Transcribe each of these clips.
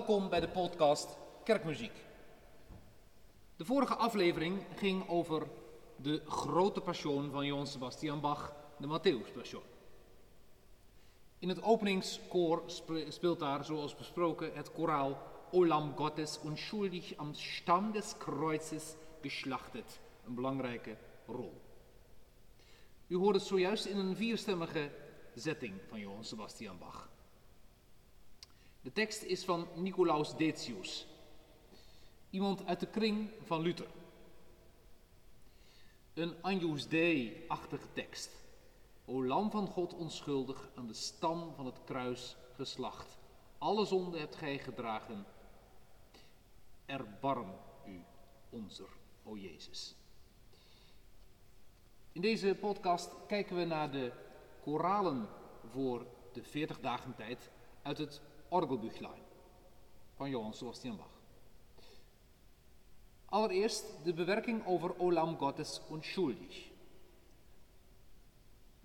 Welkom bij de podcast Kerkmuziek. De vorige aflevering ging over de grote passion van Johann Sebastian Bach, de Matthäus Passion. In het openingskoor speelt daar, zoals besproken, het koraal O Lamm Gottes unschuldig am Stamm des Kreuzes geschlachtet een belangrijke rol. U hoort het zojuist in een vierstemmige zetting van Johann Sebastian Bach. De tekst is van Nicolaus Decius, iemand uit de kring van Luther. Een Agnus Dei-achtige tekst. O lam van God onschuldig, aan de stam van het kruis geslacht. Alle zonde hebt gij gedragen. Erbarm u, onze, o Jezus. In deze podcast kijken we naar de koralen voor de 40 dagen tijd uit het Orgelbüchlein van Johann Sebastian Bach. Allereerst de bewerking over Olam Gottes unschuldig.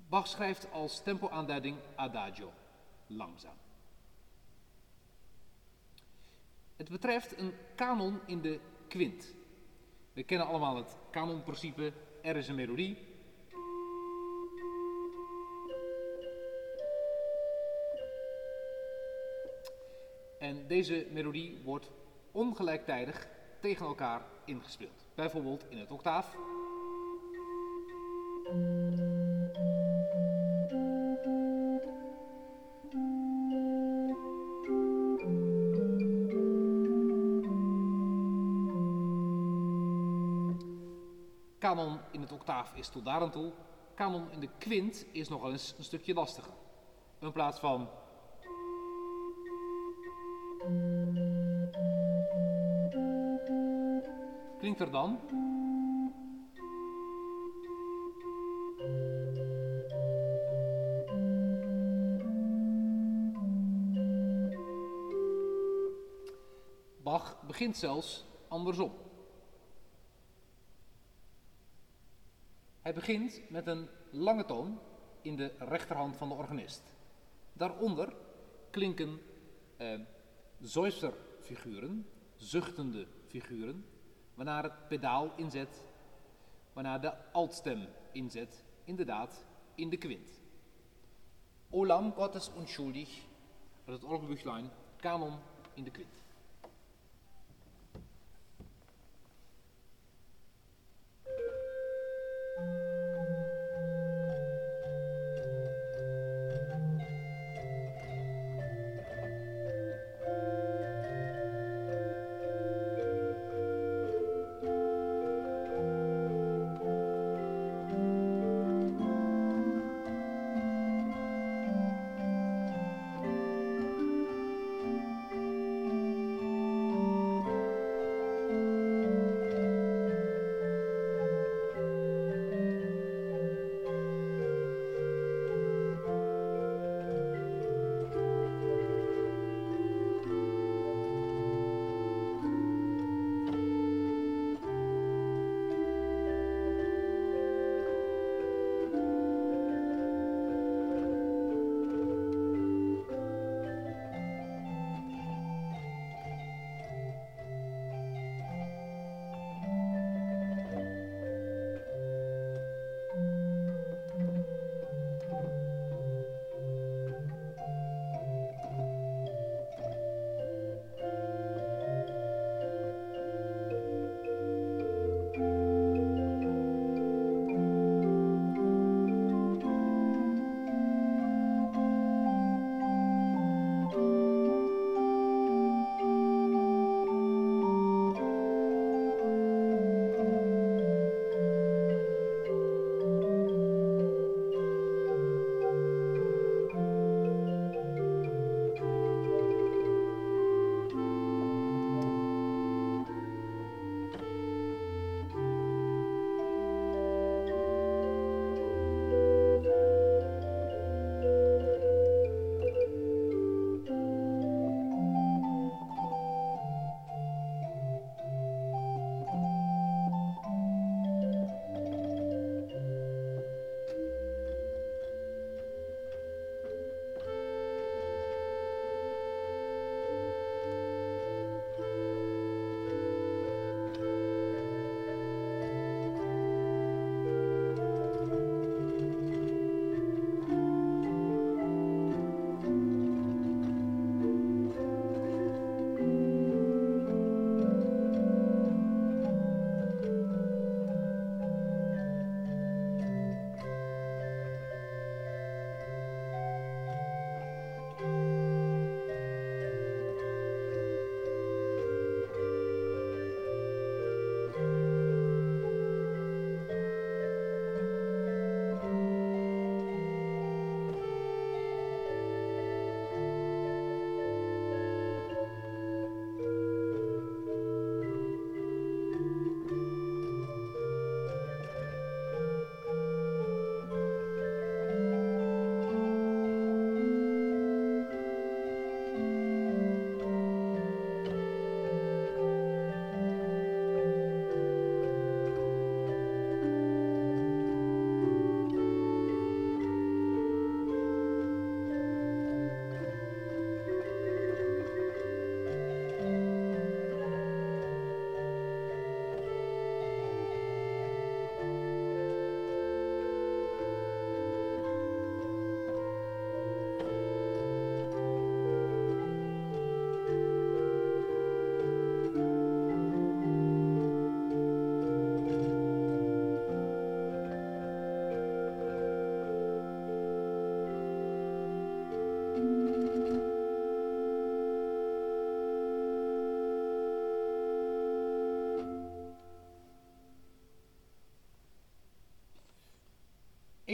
Bach schrijft als tempoaanduiding adagio, langzaam. Het betreft een kanon in de kwint. We kennen allemaal het kanonprincipe. Er is een melodie. En deze melodie wordt ongelijktijdig tegen elkaar ingespeeld. Bijvoorbeeld in het octaaf. Kanon in het octaaf is tot daar aan toe. Kanon in de kwint is nog eens een stukje lastiger. In plaats van er dan Bach begint zelfs andersom. Hij begint met een lange toon in de rechterhand van de organist. Daaronder klinken eh, zuchtende figuren, waarna het pedaal inzet, waarna de altstem inzet, inderdaad in de kwint. Olam Gottes unschuldig, uit het Orgelbüchlein, kanon in de kwint.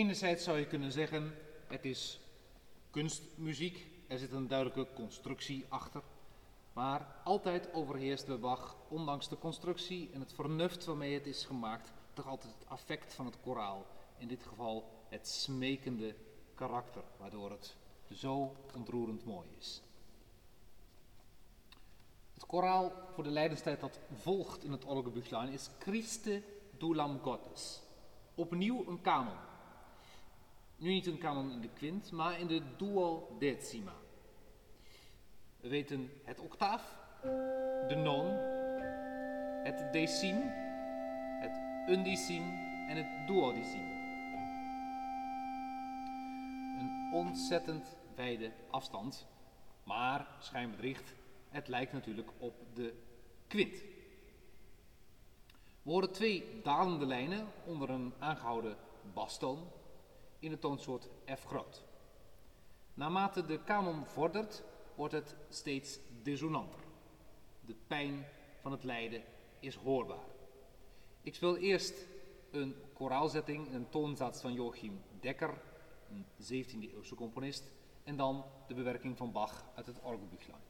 Enerzijds zou je kunnen zeggen, het is kunstmuziek, er zit een duidelijke constructie achter. Maar altijd overheerst bij Bach, ondanks de constructie en het vernuft waarmee het is gemaakt, toch altijd het affect van het koraal. In dit geval het smekende karakter, waardoor het zo ontroerend mooi is. Het koraal voor de lijdenstijd dat volgt in het Orgelbüchlein is Christe du Lam Gottes. Opnieuw een kanon. Nu niet een kanon in de kwint, maar in de duodecima. We weten het octaaf, de non, het decim, het undecim en het duodecim. Een ontzettend wijde afstand, maar schijnbedriegt, het lijkt natuurlijk op de kwint. We horen twee dalende lijnen onder een aangehouden bastoon in de toonsoort F groot. Naarmate de kanon vordert, wordt het steeds dissonanter. De pijn van het lijden is hoorbaar. Ik speel eerst een koraalzetting, een toonsats van Joachim Dekker, een 17e eeuwse componist, en dan de bewerking van Bach uit het Orgelbüchlein.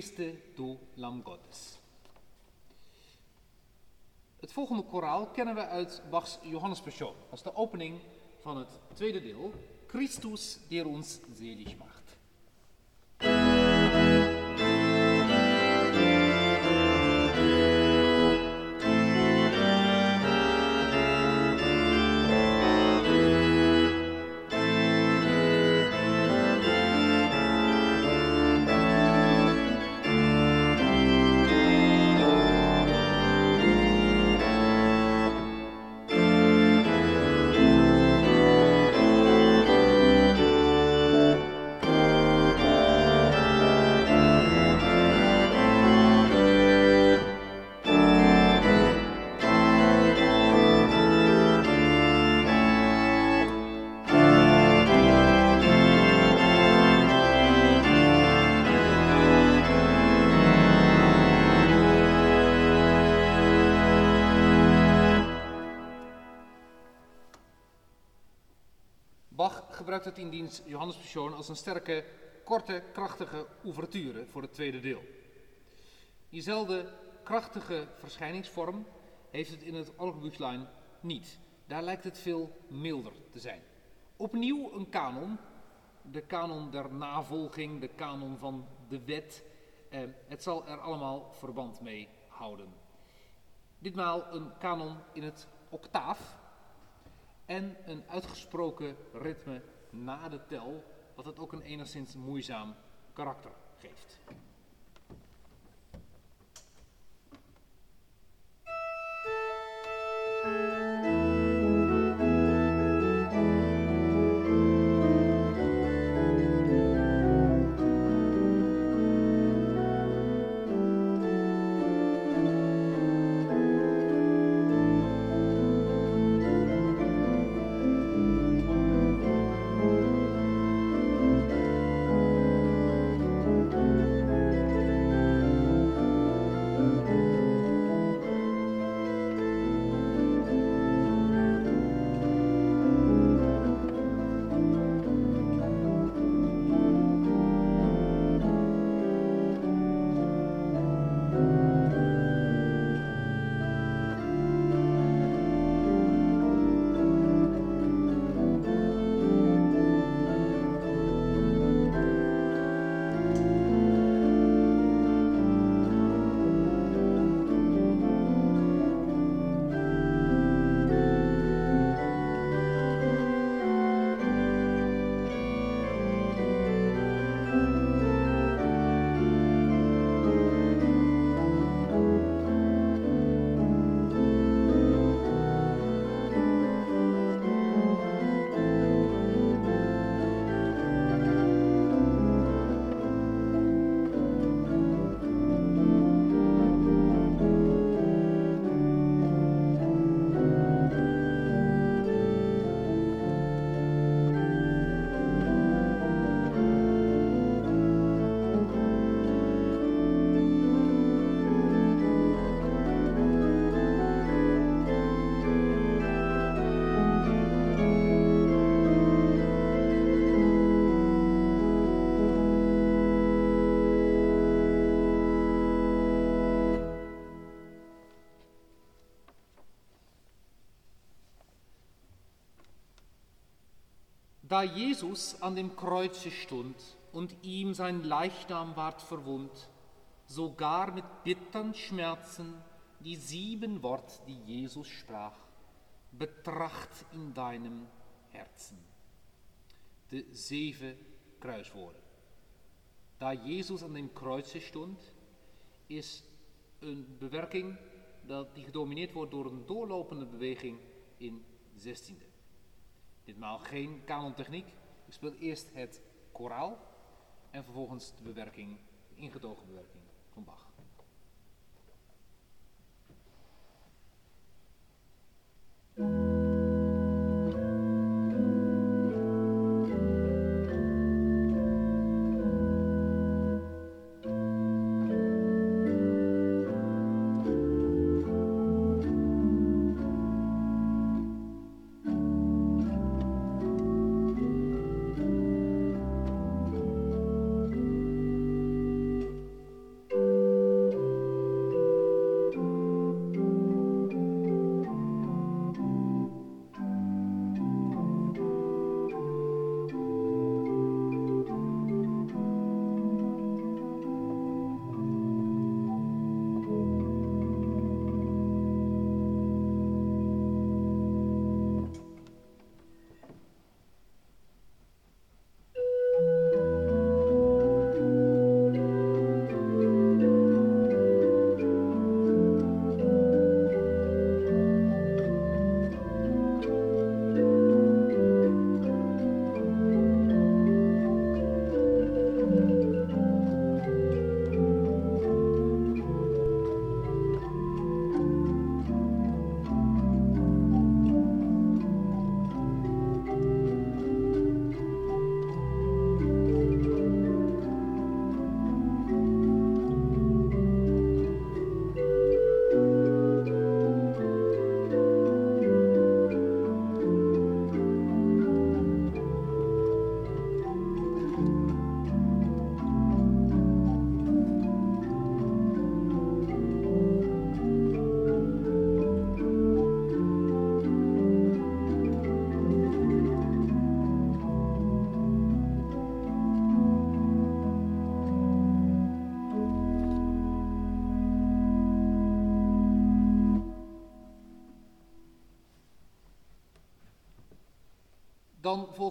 Christe du Lam Gottes. Het volgende koraal kennen we uit Bachs Johannespassion als de opening van het tweede deel, Christus der uns selig macht. Gebruikt het in diens Johannes Passion als een sterke, korte, krachtige ouverture voor het tweede deel. Diezelfde krachtige verschijningsvorm heeft het in het Orgelbüchlein niet. Daar lijkt het veel milder te zijn. Opnieuw een kanon, de kanon der navolging, de kanon van de wet. Eh, het zal er allemaal verband mee houden. Ditmaal een kanon in het octaaf en een uitgesproken ritme na de tel, wat het ook een enigszins moeizaam karakter geeft. Da Jesus an dem Kreuze stund und ihm sein Leichnam ward verwund, sogar mit bittern Schmerzen die sieben Wort, die Jesus sprach, betracht in deinem Herzen. De zeven kruiswoorden. Da Jezus aan dem kreuze stond, is een bewerking die gedomineerd wordt door een doorlopende beweging in 16e. Ditmaal geen kanontechniek. Ik speel eerst het koraal en vervolgens de bewerking, de ingetogen bewerking van Bach.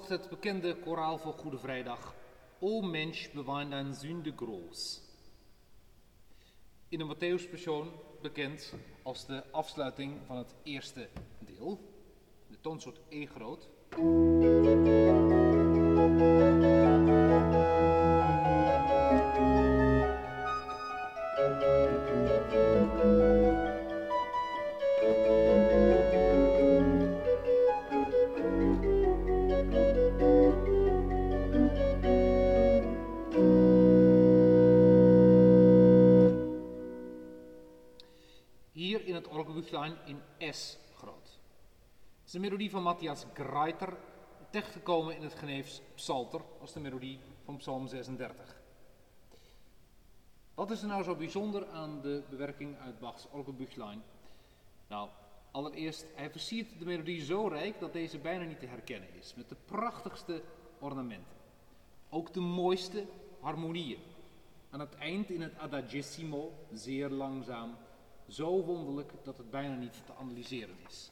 Het bekende koraal voor Goede Vrijdag. O mens, bewaar dein Sünde groß. In de Matthäuspersoon bekend als de afsluiting van het eerste deel. De toonsoort E groot. In S groot. Het is melodie van Matthias Greiter, terechtgekomen in het Geneefs Psalter als de melodie van Psalm 36. Wat is er nou zo bijzonder aan de bewerking uit Bachs orgelbüchlein? Nou, allereerst, hij versiert de melodie zo rijk dat deze bijna niet te herkennen is, met de prachtigste ornamenten. Ook de mooiste harmonieën. Aan het eind in het adagissimo, zeer langzaam, zo wonderlijk dat het bijna niet te analyseren is.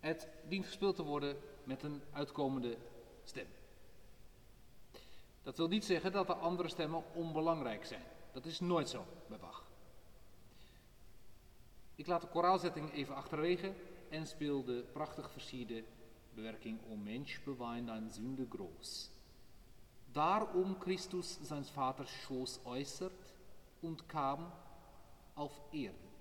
Het dient gespeeld te worden met een uitkomende stem. Dat wil niet zeggen dat de andere stemmen onbelangrijk zijn. Dat is nooit zo bij Bach. Ik laat de koraalzetting even achterwege en speel de prachtig versierde bewerking O Mensch bewein dein Sünde groß. Daarom Christus zijn Vaters Schoß äußert und kam auf Erden.